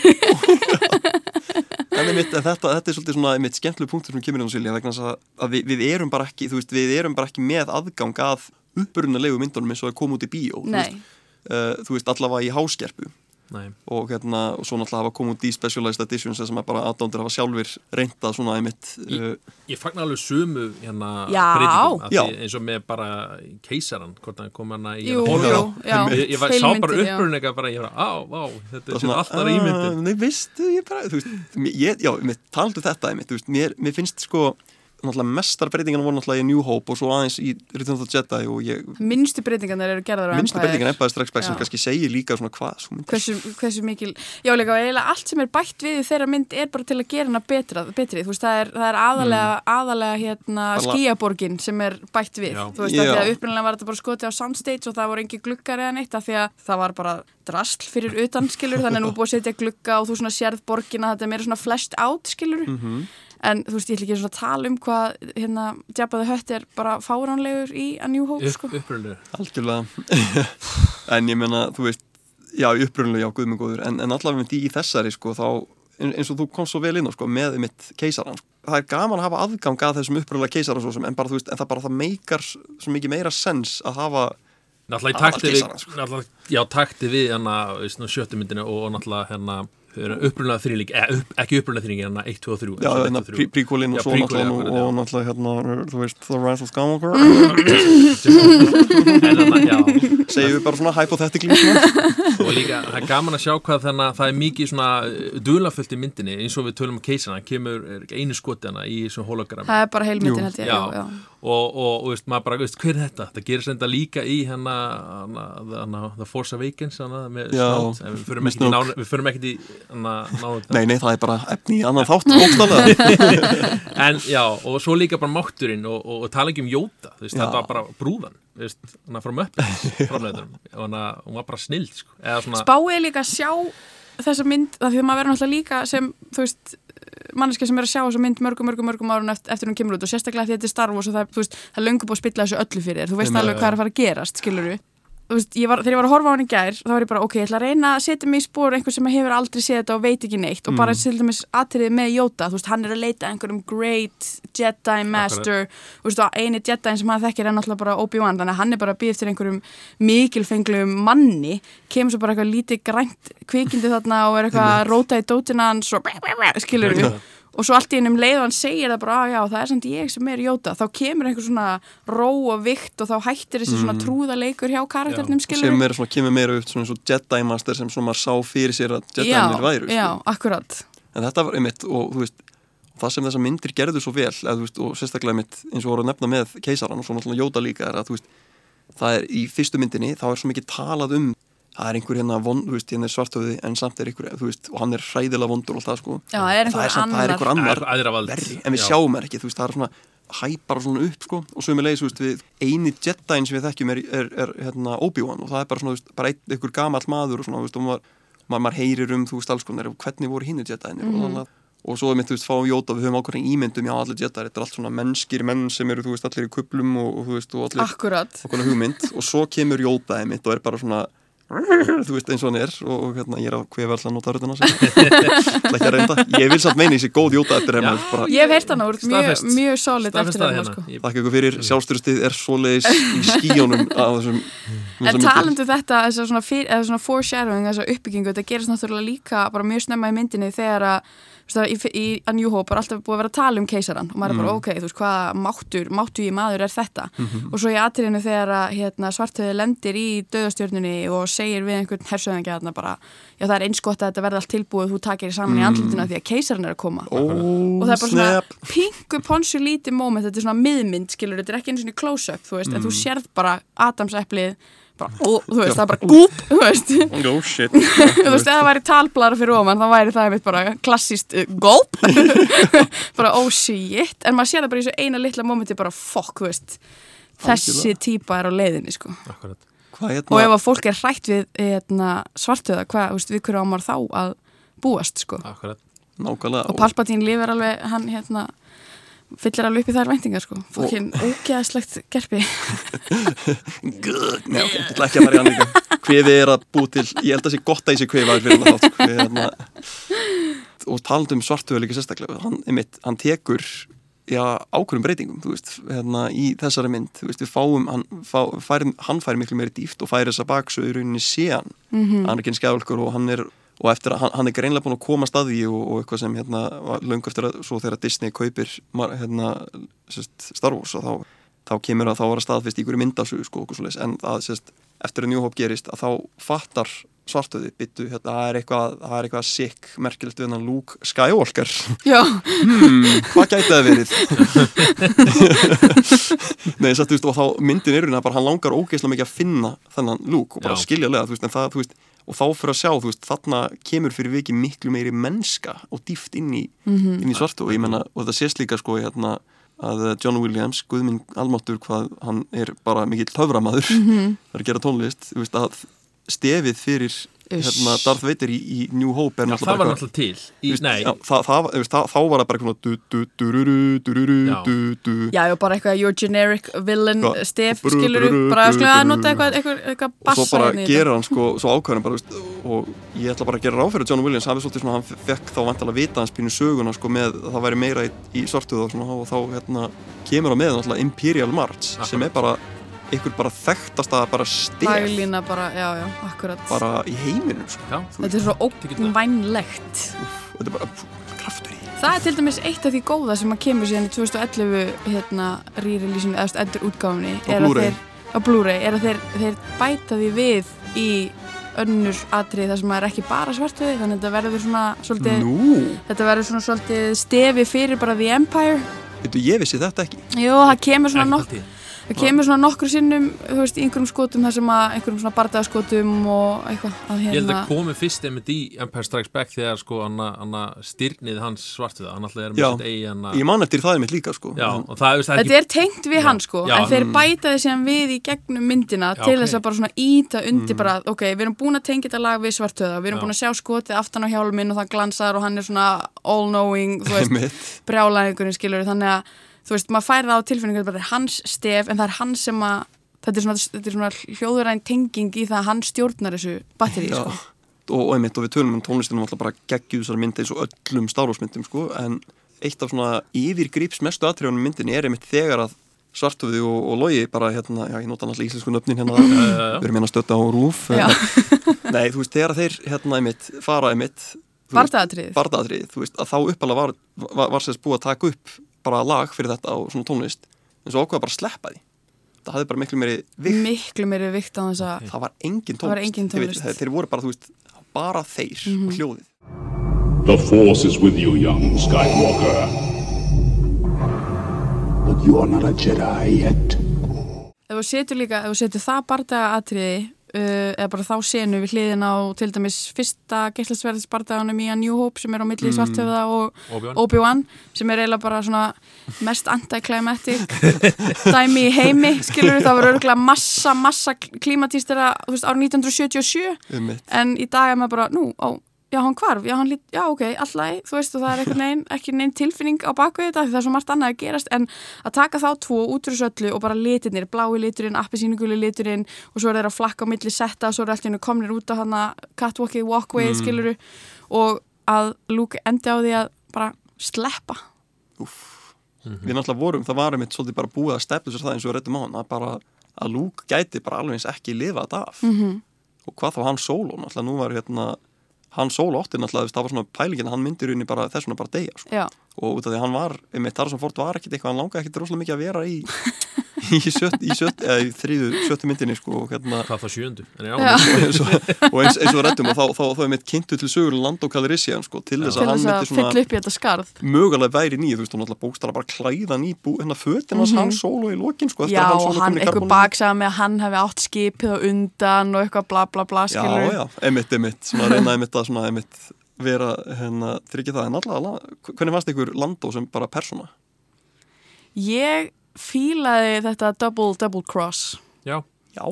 en, einmitt, þetta, þetta er svolítið svona einmitt skemmtileg punktur sem kemur á Silja vegna að, að við, við erum bara ekki, þú veist, við erum bara ekki með aðgang að upprunalegu myndunum eins og að koma út í bíó þú Nei. veist, uh, þú veist, allavega í háskerpu Nei. og hérna, og svo náttúrulega hafa komið út í specialized editions sem er bara aðdándir hafa sjálfur reyndað svona einmitt uh, Ég fagnar alveg sömu hérna breytingum, eins og með bara keisaran, hvort hann kom hana í hérna Hollywood. Ég, ég var, sá bara eitthvað bara, ég var, á, á, þetta er svona alltaf ímyndin. "Ah, Nei, veistu, ég bara, þú veist, ég, já, mér taldu þetta einmitt, þú veist, mér, mér finnst sko náttúrulega mestar breytingan voru náttúrulega í New Hope og svo aðeins í Return of the Jedi og ég, Minnstu breytingarnir eru gerðar á minnstu Empire. breytingan Empire Strikes Back sem kannski segir líka svona hvað svo hversu, hversu mikil já líka eiginlega allt sem er bætt við í þeirra mynd er bara til að gera hana betra, betri þú veist það er, það er aðalega, aðalega hérna Bara- skíaborgin sem er bætt við Já. þú veist Já. að því að upprunalega var þetta bara skotið á soundstage og það voru engi glukkar eða neitt af því að það var bara drasl fyrir utan skilur þannig að nú er búið að setja glukka og þú svona sérð borgina þetta er meira svona fleshed out skilur Mhm. En þú veist ég ætla ekki svona að tala um hvað hérna Jabba the Hutt er bara fáránlegur í A New Hope Upp, sko upprunnu. algjörlega en ég meina, þú veist já, upprunlega, já, guðminn góður en, en allavega í, í þessari, sko, þá ein- eins og þú komst svo vel inn á, sko, með mitt keisaran sko. það er gaman að hafa aðgang að þessum upprunlega keisara svo sem, en bara, þú veist, en það bara það meikar svo mikið meira sens að hafa Náttúrulega í takti við, Aðalkeisarann, sko. náttúrulega, já, takti við hérna, veist, nú, sjöttu myndinu og, og náttúrulega hérna upprunlega þrýling, eh, upp, ekki upprunlega þrýling hérna 1, 2 og 3 já, hérna, príkólinn og Já, svo náttúrulega og náttúrulega hérna, þú veist, The Rise of Skywalker. En þannig, já, segjum við bara svona hypothetically svona. og líka, það er gaman að sjá hvað þannig að það er mikið svona dulafullt í myndinni eins og við tölum um keisana, kemur er einu skoti hana í svona hologram það er bara heilmyndin held ég já. Og, og, og veist, maður bara, veist, hver er þetta? Það gerist enda líka í hérna, hana, hana The Force Awakens hana, með en við förum ekkert í, Við náðu Nei, nei, það er bara efni í annan þátt en já, og svo líka bara mátturinn og, og, og tala ekki um Jóta þú veist, Já. þetta var bara brúðan þú veist, hann frá hann hún var bara snild sko. eða svona, Spáið líka að sjá þessa mynd það því að maður verður náttúrulega líka sem þú veist manneski sem er að sjá þessa mynd mörgum, mörgum, mörgum árun eftir, eftir hún kemur út og sérstaklega því að þetta er Star Wars og það, er, þú veist, það er löngu búið að spilla þessu öllu fyrir þér. Þú veist alveg hvað er að fara að gerast, skilur Veist, ég var, þegar ég var að horfa á hann í gær þá var ég bara, ok, ég ætla að reyna að setja mig í spór einhver sem hefur aldrei séð þetta og veit ekki neitt og Mm. bara til dæmis atriðið með Jóta þú veist, hann er að leita einhverjum great Jedi master, þú veist, og eini Jedi sem hann þekkir er náttúrulega bara Obi-Wan þannig að hann er bara að býða eftir einhverjum mikilfenglum manni, kemur svo bara eitthvað lítið grænt kvikindi þarna og er eitthvað að róta í dótina hans og skilur við og svo allt í ennum leið og hann segir það bara, að já, það er samt ég sem er Jóta. Þá kemur einhver svona ró og vikt og þá hættir þessi svona trúðaleikur hjá karakternum, skilur sem er svona, kemur meira upp svona og Jedi Master sem svona maður sá fyrir sér að Jedi-nir væru já, akkurat. En þetta var einmitt og þú veist það sem þessar myndir gerðu svo vel eða, veist, og sérstaklega einmitt eins og voru að nefna með keisaran og svo náttúrulega Jóta líka er að þú veist það er í fyrstu myndinni þá er svo mikið talað um það er einhver hérna vond, þú veist, hérna er svartöði en samt er einhver, þú veist, og hann er hræðilega vondur og alltaf sko, Já, það er einhver það er samt, það er einhver annar. annar Það er æðra vald. verri, en við Já. sjáum það ekki, þú veist, það er svona hæpar svona upp, sko, og svo með leiðis, þú veist, við eini Jediin sem við þekkjum er, er, er hérna Obi-Wan og það er bara svona, þú veist, bara ein, einhver gamall maður og svona, þú veist, og maður, maður, maður heyrir um, þú veist, alls konar, hvernig voru hinni Jediinir Mhm. og þannig að og svo er mitt, þú veist, fá Jóta, við höfum ákveðin ímyndum já, allir Jedi, þetta er allt svona mennskir menn sem eru, þú veist, allir í kuplum og, og þú veist, og allir akkurat okkur hugmynd og svo kemur Jóta einmitt og er bara svona þú veist eins og hann er og, og hérna ég er að hvefa alltaf að nota reynda, ég vil samt meina í sig góð Jóta eftir bara, ég hef heyrt hann úr mjög, mjög solid eftir hann hérna. sko. Ég- þakka ykkur fyrir, sjálfstyrstið er svoleiðis í skíjónum á þessum En talandu þetta, þessa svona, svona foreshadowing, þessa uppbyggingu, þetta gerist náttúrulega líka bara mjög snemma í myndinni þegar að í, í A New Hope er alltaf búið að vera að tala um keisaran og maður er Mm. bara, ok, þú veist, hvaða máttur, máttu í maður er þetta? Mhm. og svo í atriðinu þegar að hérna, svartöði lendir í döðastjörnunni og segir við einhvern hersöðingja þarna bara, já það er eins gott að þetta verði allt tilbúið þú takir þér saman í andlutinu því að keisaran er að koma. Ó, og það er bara svona pingu ponsu lítið moment, þetta er svona miðmynd skilur, þetta er ekki eins og close-up, þú veist en þú sérð bara Adamseplið bara, og, þú veist, það er bara gúp þú veist, oh shit. Þú veist, ef það væri talblara fyrir ofan, þá væri það einmitt bara klassíst uh, gólp bara oh shit, en maður sér það bara í þessu eina litla momenti bara fuck, þú veist. Þessi típa er á leiðinni, sko. Akkurat. hvað og ef hérna, að fólk er hrætt við hérna, svartöða, hvað, þú veist, við hverju á maður þá að búast, sko? Akkurat. nákvæmlega. Og Palpatine lifir alveg, hann hérna fyllir alveg upp í þær væntingar sko. Fokkin ógeðslegt good, nei ok, ég ætla ekki að fara í hann líka kvefi er að bú til, ég held að það sé gott að ég sé kvefa fyrir hann þátt sko, hérna, og talandi um svartuðu líka sérstaklega, hann, einmitt, hann tekur ákveðum breytingum þú veist, hérna, í þessari mynd. Þú veist, við fáum, hann, fá, fær, hann fær miklu meiri dýft og fær þessa baksöðu í rauninni séan, mm -hmm. hann er ekki en skjálkur og hann er, og eftir að hann, hann er greinlega búin að koma að því og, og eitthvað sem hérna, var löngu eftir að, svo þegar Disney kaupir hérna, sérst, Star Wars og þá, þá kemur að þá var að staðfist í hverju myndasögu sko, okkur svoleiðis, en að sérst, eftir að New Hope gerist að þá fattar svartöði byttu, hérna, það er eitthvað það er eitthvað sick, merkilegt við hann Luke Skywalker. Já, hmm, hvað gæti það verið? Nei, satt, þú veist, og þá myndin er bara hann langar ógeðslega mikið að finna þennan lúk og bara Já. skiljalega, þú veist, en það, þú veist og þá fyrir að sjá, þú veist, þarna kemur fyrir viki miklu meiri mennska og dýft inn í, inn í svartu og ég menna, og þetta sést líka sko, hérna að John Williams, Guðminn Almáttur hvað hann er bara mikill höframaður það er að gera tónlist, þú veist, að stefið fyrir hérna, Darth Vader í, í New Hope er Já, það var náttúrulega til. Í, veist, nei, já, það, það, veist, það, þá var það bara eitthvað du, du, Já. du, du. já, já, bara eitthvað your generic villain Hvað? stef, skilur brú, bara skilur að brú, nota eitthvað eitthvað, eitthvað og bassa svo bara gera hann sko, svo ákvæðan bara, veist, og ég ætla bara að gera ráð fyrir John Williams, hafi svolítið svona, hann fekk þá vantilega vita hans pínu söguna sko með að það væri meira í, í svartuð og svona og þá hérna kemur á með náttúrulega Imperial March sem er bara einhver bara þekktasta bara stef Laglína bara, já, já, akkurat. Bara í heiminum sko. þetta er svo það. Úff, þetta er bara kraftur í. Það er til dæmis eitt af því góða sem að kemur síðan í 2011 hérna rýrilísinu eða endur útgáfni Á að Blu-ray. er að þeir, þeir bæta því við í önnur atrið þar sem maður er ekki bara svartuði þannig að þetta verður svona svolítið þetta verður svona svolítið stefi fyrir bara The Empire. Veitu, ég vissi þetta ekki. Jú, það kemur svona nokk. Það kemur svona nokkru sinnum þú veist, í einhverjum skotum þar sem að einhverjum svona bardaðaskotum og eitthvað að Ég held hérna að komi fyrst einmitt í Empire Strikes Back þegar sko hann að styrnið hans svartuða, hann alltaf er Já. með sitt eigi hann Ég man eftir það er mitt líka sko Já, En- og það, veist, það Þetta er tengt við Já. hann sko, Já. en þeir Mm. bæta þið síðan við í gegnum myndina Já, til þess að bara svona íta Mm. undir bara, ok, við erum búin að tengja þetta lag við svartöða, við erum Já. búin að sjá skotið aftan á hjálminn og það glansar og hann er svona all knowing, þú veist, Einmitt. brjálæðingurinn skilur, þannig að, þú veist, maður færi það á tilfinningu að þetta er hans stef, en það er hann sem að þetta er svona, þetta er svona hljóðuræn tenging í það að hann stjórnar þessu batteri, sko. og, og einmitt og við tölum um tónlistinum alltaf bara geggjuð þessar myndi eins og öllum stárhúsmyndum sko, en eitt af svona yfirgrips mestu atriðunum myndinni er einmitt þegar að svartuði og, og logi bara hérna, já ég nota náttúrulega íslensku nöfnin hérna, við erum hérna stötta á rúf nei þú veist þegar þeir hérna einmitt fara einmitt Bardaðatriðið. bardaðatriðið, þú veist að þá uppalega var, var, var sérst búið að taka upp bara lag fyrir þetta og svona tónlist en svo ákveða bara að sleppa því það hafði bara miklu meiri vikt Miklu meiri vikt á þess að, það var engin tónlist, Það var engin veit, tónlist. Mhm. þeir, þeir voru bara, þú veist, bara þeir og hljóðið The Force is with you, young Skywalker. But you are not a Jedi yet. ef þú setur líka, ef þú setur það bardaga atriði eða bara þá senu við hliðin á til dæmis fyrsta geislasverðis bardaganum í A New Hope sem er á milli mm. svartöfða og Obi-Wan. Sem er eiginlega bara svona mest anti-climatic dæmi í heimi, skilur við það var örgulega massa, massa veist, árið 1977 um en í dag er maður bara, nú, á, já hann hvarf já, hann lít, já ok, alltaf, þú veist og það er einhvern veginn, ekki neinn tilfinning á bakvið þetta því það er svo margt annað að gerast, en að taka þá tvo út úr þessu öllu og bara litirnir blái liturinn, appisínuguli liturinn og svo er þeir að flakka á milli setta, svo er hennu komnir út á hana catwalkið, walkway, mm. skiluru og að Luke endi á því að bara sleppa við náttúrulega vorum, það var einmitt svolítið bara búið að stefna sér það eins og við rettum á hann að bara að Luke gæti bara alveg eins ekki lifa þetta af Mhm. -hmm. og hvað þá hann solo náttúrulega nú var hérna hann solo átti náttúrulega, það var svona pælingin að hann myndir unni bara þess vegna bara deyja sko. Og út af því að hann var, einmitt Harrison Ford var ekkit eitthvað, hann langaði ekkit rosalega mikið að vera í í, sjött, í, sjött, eða í þriðu sjöttu myndinni sko, og hérna hvað þá sjöndu og, og eins, eins og rættum og þá, þá, þá er mitt kynntu til sögur Lando Calrissian sko, til þess að hann myndi svona fylla upp í þetta skarð. mögulega væri nýð, þú veist, hún alltaf bókstara bara klæða ný bú, hérna fötin hans hann solo í lokin sko, eftir já, og hann í eitthvað baksaði með að hann hefði átt skipið á undan og eitthvað bla bla bla, Já, skilur já, emitt, emitt, svona reyna emitt að svona emitt vera, hérna, tryggja það en alltaf, hvernig fannst ykkur Lando sem bara persóna? Ég fílaði þetta double, double cross. já, Já,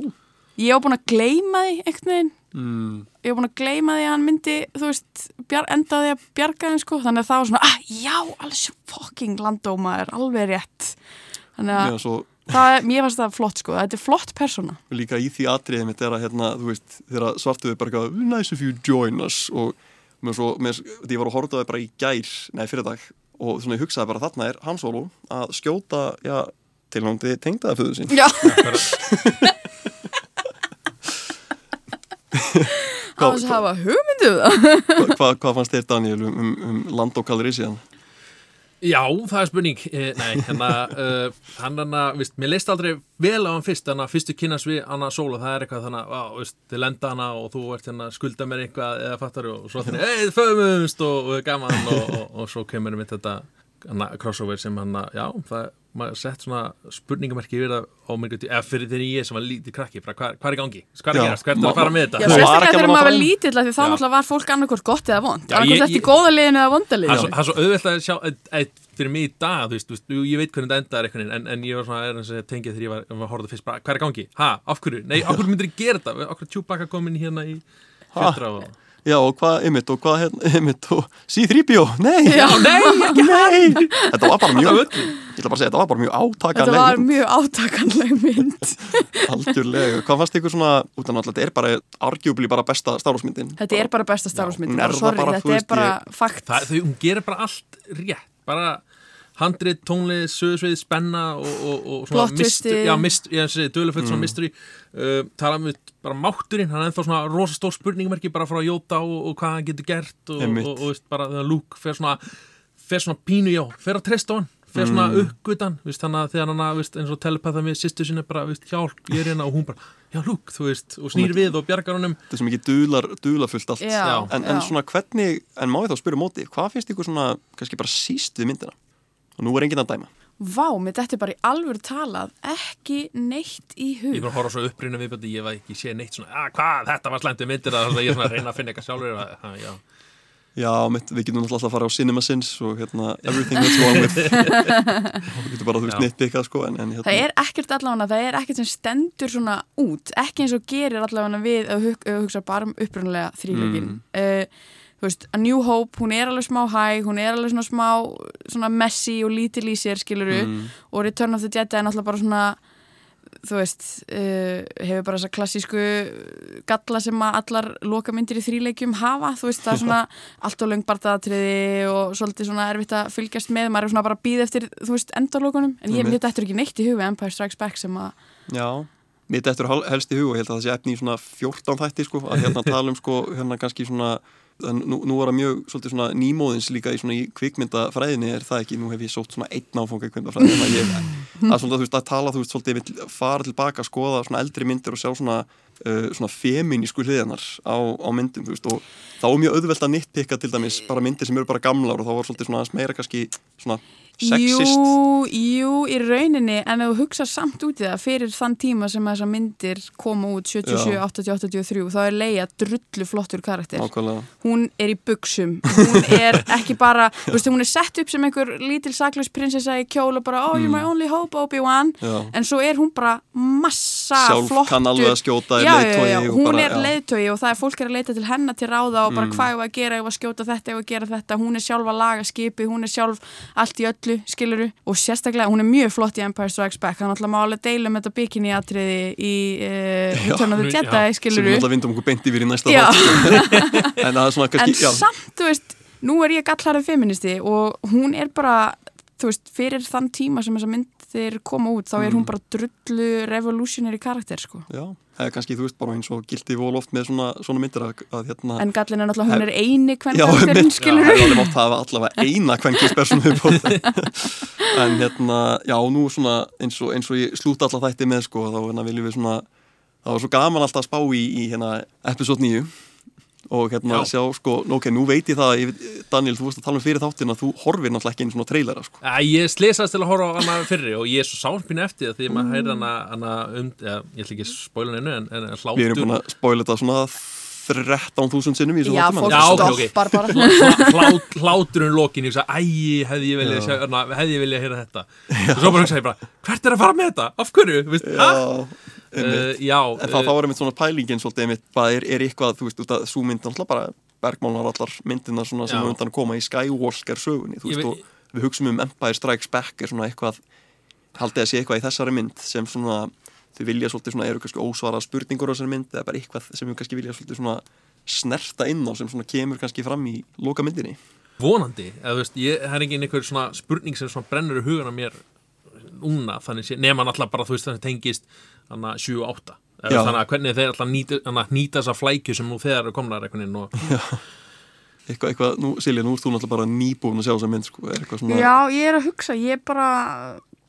Ég var búin að gleyma því einhvern veginn. mm, Ég var búin að gleyma því að hann myndi, þú veist, bjar, endaði að bjarga þeim sko. Þannig að það var svona, ah, já, svo fucking landóma er alveg rétt. Þannig að já, svo það, er- mér fannst það flott sko. Þetta er flott persóna. líka í því atriðið mitt er að, hérna, þú veist, þegar svartuði bara eitthvað, nice if you join us og mér svo, mér, því ég var að horfa á það bara í gær, nei, fyrir dag og svona ég hugsaði bara þarna er Han Solo að skjóta, já, tilhóndi tengdaða föðu sín. Já. Að hafa hugmyndu um það. Hva, hvað, hvað fannst þér Daniel um, um, um Lando Calrissian? Já, það er spurning. Eh, Nei, hérna uh, hann að, vist, mér leist aldrei vel á hann fyrst hann að fyrstu kynast við hann að sóla það er eitthvað þannig að, á, veist, þið lenda hana og þú ert hérna skulda mér eitthvað eða fattar og svo þannig, ei, föðumumst og, og gaman og, og, og svo kemur mitt þetta hana, crossover sem hann að, já, það maður sett svona spurningamerki yfir það á mér eða fyrir þegar ég sem var lítið krakki bara, hvað, hvað er í gangi, hvað er að gerast, hvað er ma- að fara með þetta Já, Þú var sérstaklega að þegar maður var af því þá náttúrulega var fólk annarkvort gott eða vond. Ég- eftir góða liðinu eða vonda Það liðinu. það er svo auðvelt að sjá fyrir mig í dag, þú veist, ég veit hvernig þetta endar veginn, en, en ég var svona er eins og tengið þegar ég var, var að horfa það fyrst, bara, hvað er gangi? Ha, af hverju? Nei, af hverju myndir ég gera þetta? Af hverju tjúbaka komin hérna í fjöldra og... Já, og hvað, einmitt, og hvað, hérna, einmitt, og C-3PO, nei, Já. nei, ekki nei, þetta var bara mjög, ég ætla bara að segja, þetta var bara mjög Þetta átakanleg, var mjög átakanleg mynd. algjörlega, hvað fannst ykkur svona, út af náttúrulega, þetta er bara arguably bara besta stárhúsmyndin. Þetta er bara besta þú þetta er bara fakt. Það, þau, hún gerir bara allt rétt, bara handrið, tónlið, sögursvið, spenna og, og, og svona mystery, já, mystery, ég segi, döluföld Mm. svona mystery, uh, tala um bara mátturinn, hann er ennþá svona rosastór spurningmerki bara frá Jóta og, og hvað hann getur gert og, Einmitt. og, og, veist, bara þegar Luke fer svona, fer svona pínu, já, fer að treysta á hann fer svona Mm. uppgutan, veist, þannig að þegar hann að, veist, eins og telepatha með sýstu sinni bara, veist, hjálp, ég er hérna og hún bara já, Luke, þú veist, og snýr við og bjargar honum Þetta er sem ekki dular, dularfullt allt. Já, en, en já. svona hvernig, en má ég þá spyrja móti, hvað finnst ykkur svona, kannski bara síst við myndina? Og nú er enginn að dæma. Vá, mér þetta er bara í alvöru talað ekki neitt í hug Ég bara að horfa svo upprýna viðbjöndi, ég var ekki sé neitt svona, að hvað, þetta var slæmt við myndir að ég er svona að reyna að finna eitthvað sjálfur að, að, já. Já, mitt, við getum alltaf að fara á Cinema Sins og hérna, everything that's wrong with og við getum bara, þú veist, Já. nitpikað sko en, en hérna, Það er ekkert allavega, það er ekkert sem stendur svona út, ekki eins og gerir allavega við að hug, að hugsa bara um upprunalega þrýlögin. Mm. Þú veist, A New Hope, hún er alveg smá hæg, hún er alveg svona smá svona messy og lítil í sér, skiluru, mm, og Return of the Jedi er náttúrulega bara svona þú veist, uh, hefur bara þessa klassísku galla sem að allar lokamyndir í þríleikjum hafa, þú veist, það er svona allt og löng bardaðatriði og svolítið svona erfitt að fylgjast með, maður er svona bara að býða eftir, þú veist, endalókunum, en ég mér þetta ekki neitt í huga Empire Strikes Back sem að Já, mitt eftir helst í hug og ég held að það sé efni í svona 14 þætti sko, að hérna tala um sko, hérna kannski svona en nú, nú er það mjög svolítið svona nýmóðins líka í svona í kvikmyndafræðinni er það ekki, nú hef ég sótt svona einn áfanga í kvikmyndafræðinni, þannig að ég að svona þú veist að tala, þú veist, svolítið fara tilbaka, skoða svona eldri myndir og sjá svona uh, svona feminísku hliðanar á, á myndum, veist, og þá er mjög auðvelt að nittpikka til dæmis bara myndir sem eru bara gamlar og þá var svolítið svona aðeins meira kannski svona sexist. Jú, jú, í rauninni en ef þú hugsa samt út í það fyrir þann tíma sem þessar myndir koma út 77, Já. 80, 83 þá er Leia drullu flottur karakter. Nákvæmlega, hún er í buksum hún er ekki bara, veist, hún er sett upp sem einhver lítil saklaus prinsessa í kjól og bara, oh, you're my only hope, Obi-Wan. En svo er hún bara massa flottur alveg er og hún bara- er já. leiðtogi og það er fólk er að leita til hennar til ráða og bara Mm. hvað ég var að gera, ég var að skjóta þetta, ég var að gera þetta hún er sjálf að laga skipi, hún er sjálf allt í öllu, skiluru og sérstaklega, hún er mjög flott í Empire Strikes Back hann ætla málega að deila um þetta bikini atriði í uh, Return of the Já. Jedi, sem við skiluru náttúrulega vindum okkur beint yfir í næsta sko. en það er svona en kannski, já, samt, þú veist, nú er ég gallarið feministi og hún er bara þú veist, fyrir þann tíma sem þessa myndir koma út, þá er Mm. hún bara drullu revolutionary karakter, sko já, það er kannski, þú veist, bara eins og gildi vol oft með svona, svona myndir að, að hérna en gallin er náttúrulega, hún er eini einmitt. skilur Já, það er mátt að hafa allavega eina kvenkinspersonu en hérna, já, nú svona eins og, eins og ég slúta alla þætti með sko, þá hérna viljum við svona það var svo gaman alltaf að spá í, í hérna episode 9 og hérna Já. sjá, sko, ok, nú veit ég það ég, veit- Daniel, þú veist að tala um fyrir þáttin að þú horfir náttúrulega ekki einu svona trailera, sko. Æ, ég slesast til að horfa á hana fyrri og ég er svo sálpinu eftir því að maður heyrir hana, hana um, ja, ég ætla ekki að spóla hennu en, en hlátur. Við erum búin að spóila þetta svona 13.000 sinnum í þessu Já, fólk stoppar bara. Hlá- hlát, hláturinn lokin ég hugsa, æ, hefði ég na, hefði ég viljað heyra þetta? Og svo bara hugsa ég bara, hvert er að fara með þetta? Af hverju? Vist, uh, já En það, þá er einmitt svona pælingin svolítið einmitt, bara er, er eitthvað, þú veist, út að svo mynd náttúrulega bara bergmálunar allar myndina svona sem er undan að koma í Skywalker sögunni, þú Ég veist, veit- og við hugsaum um Empire Strikes Back er svona eitthvað haldið að sé eitthvað í þessari mynd sem svona, þau vilja svolítið svona, eru kannski ósvarað spurningur á þessari mynd eða bara eitthvað sem við kannski vilja svolítið svona snerta inn á sem svona kemur kannski fram í loka myndinni. vonandi, eða þú veist, ég, það er engin einhver svona spurning sem svona brennur í hugan á mér núna, þannig sé, nema náttúrulega bara þú veist þannig tengist þannig 7 og 8 Já. eða þannig að hvernig þeir alltaf nýta, að nýta þessa flækju sem nú þegar eru veginn og Eitthvað, eitthvað, nú, Silja, nú ert þú náttúrulega bara nýbúin að sjá þessa mynd, sko, er eitthvað svona... Já, ég er að hugsa, ég er bara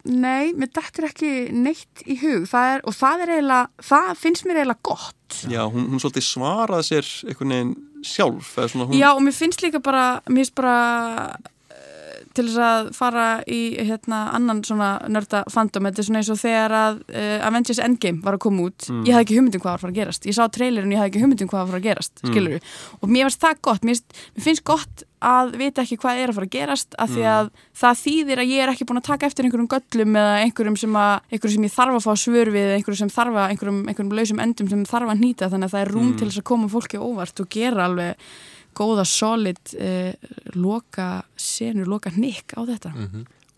nei, mér dettur ekki neitt í hug, það er, og það er eiginlega það finnst mér eiginlega gott. Já, hún, hún svolítið svaraði sér einhvern veginn sjálf, eða svona hún... Já, og mér finnst líka bara, mér finnst bara til þess að fara í hérna annan svona nörda fandom, þetta er svona eins og þegar að uh, Avengers Endgame var að koma út. Ég hafði ekki hugmyndum hvað var að fara að gerast. Ég sá trailerin, ég hafði ekki hugmyndum hvað var að fara að gerast skilur og mér finnst það gott, mér finnst, mér finnst gott að vita ekki hvað er að fara að gerast af því að það þýðir að ég er ekki búin að taka eftir einhverjum göllum eða einhverjum sem, að, einhverjum sem ég þarf að fá svör við eða einhverjum sem þarf að, einhverjum, einhverjum lausum endum sem þarf að nýta. Þannig að það er rúm til þess að koma fólki óvart og gera alveg góða solid eh, loka senur, loka nikk á þetta.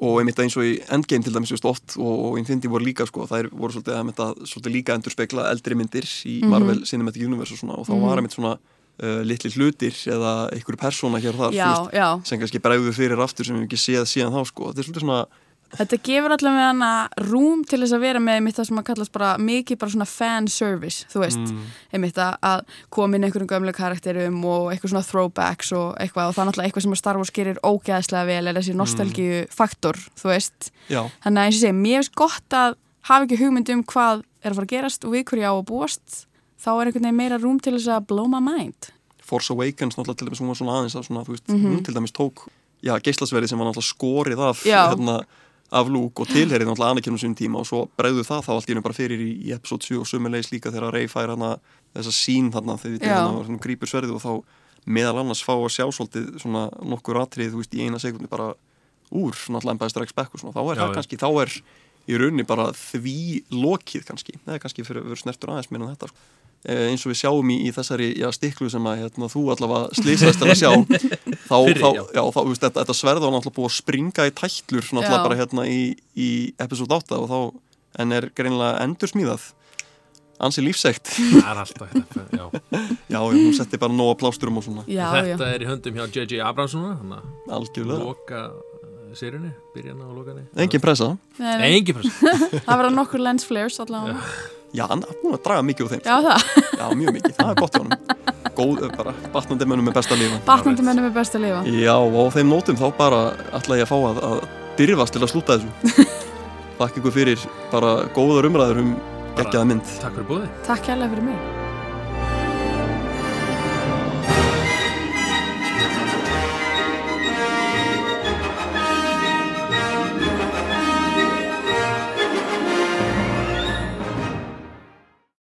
Og einmitt eins og í Endgame til dæmis just oft og, og Infinity voru líka sko, það er, voru svolítið, einmitt að, svolítið líka endur spekla eldri myndir í Marvel Cinematic Universe og svona og þá var einmitt svona uh, litli hlutir eða einhverju persóna hér og þar Já, veist, já, sem kannski bregðu fyrir aftur sem við ekki séð síðan þá sko, þetta er svolítið svona þetta gefur allavega hana rúm til þess að vera með einmitt það sem að kallast bara mikið bara svona fan service, þú veist. Einmitt að, koma inn einhverjum gömlega karakterum og eitthvað svona throwbacks og eitthvað og það er náttúrulega eitthvað sem að Star Wars gerir ógeðslega vel er þessi nostalgíu faktor, þú veist. Já, þannig að eins og segi, mér finnst gott að hafa ekki hugmynd um hvað er að fara að gerast og við hverju á að búast þá er einhvern veginn meira rúm til þess að blow my mind. Force Awakens náttúrulega til dæmis hún var svona aðeins að svona, þú veist, Mhm. hún til dæmis tók já, geislasverði sem var náttúrulega skorið af hérna, af Luke og tilherið náttúrulega á sínum tíma og svo bregðu það þá allt í hennu bara fyrir í, í episode 7 og sumulegis líka þegar Rey fær hana þessa sín þarna þegar svona grípur sverðið og þá meðal annars fá að sjá svolítið svona nokkur atrið, þú veist, í eina sekundi bara úr svona alltaf Empire Strikes Back og svona, þá er Já, það já. kannski, þá er í rauninni bara því lokið kannski, er kannski fyrir, fyrir snertur aðeins meina þetta sko. Eh, eins og við sjáum í, í þessari já, stiklu sem að hérna, þú allavega slýsast til að sjá þá, Fyrri, þá, já. já, þá þú veist, þetta, þetta sverð var náttúrulega búið að springa í alltaf Já. bara hérna í, í episode 8 og þá, en er greinilega endur smíðað ansi lífsegt það er alltaf þetta já. já, hún setti bara nóga plásturum og svona Já, þetta já. er í höndum hjá J.J. Abrams núna þannig að algjörlega, loka sérunni, byrjana og loka henni engin pressa engin press það verða nokkur lens flares allavega. Já, hann er búin að draga mikið úr þeim Já, það. já, mjög mikið, það er gott hjá hann góð, eh, bara, batnandi mönnum með besta lífa Batnandi mennum er best að lifa. Já, og á þeim nótum þá bara ætla ég að fá að, að byrfast til að slúta þessu. Þakka ykkur fyrir bara góðar umræður um geggjaða mynd. takk fyrir búið Takk kærlega fyrir mig.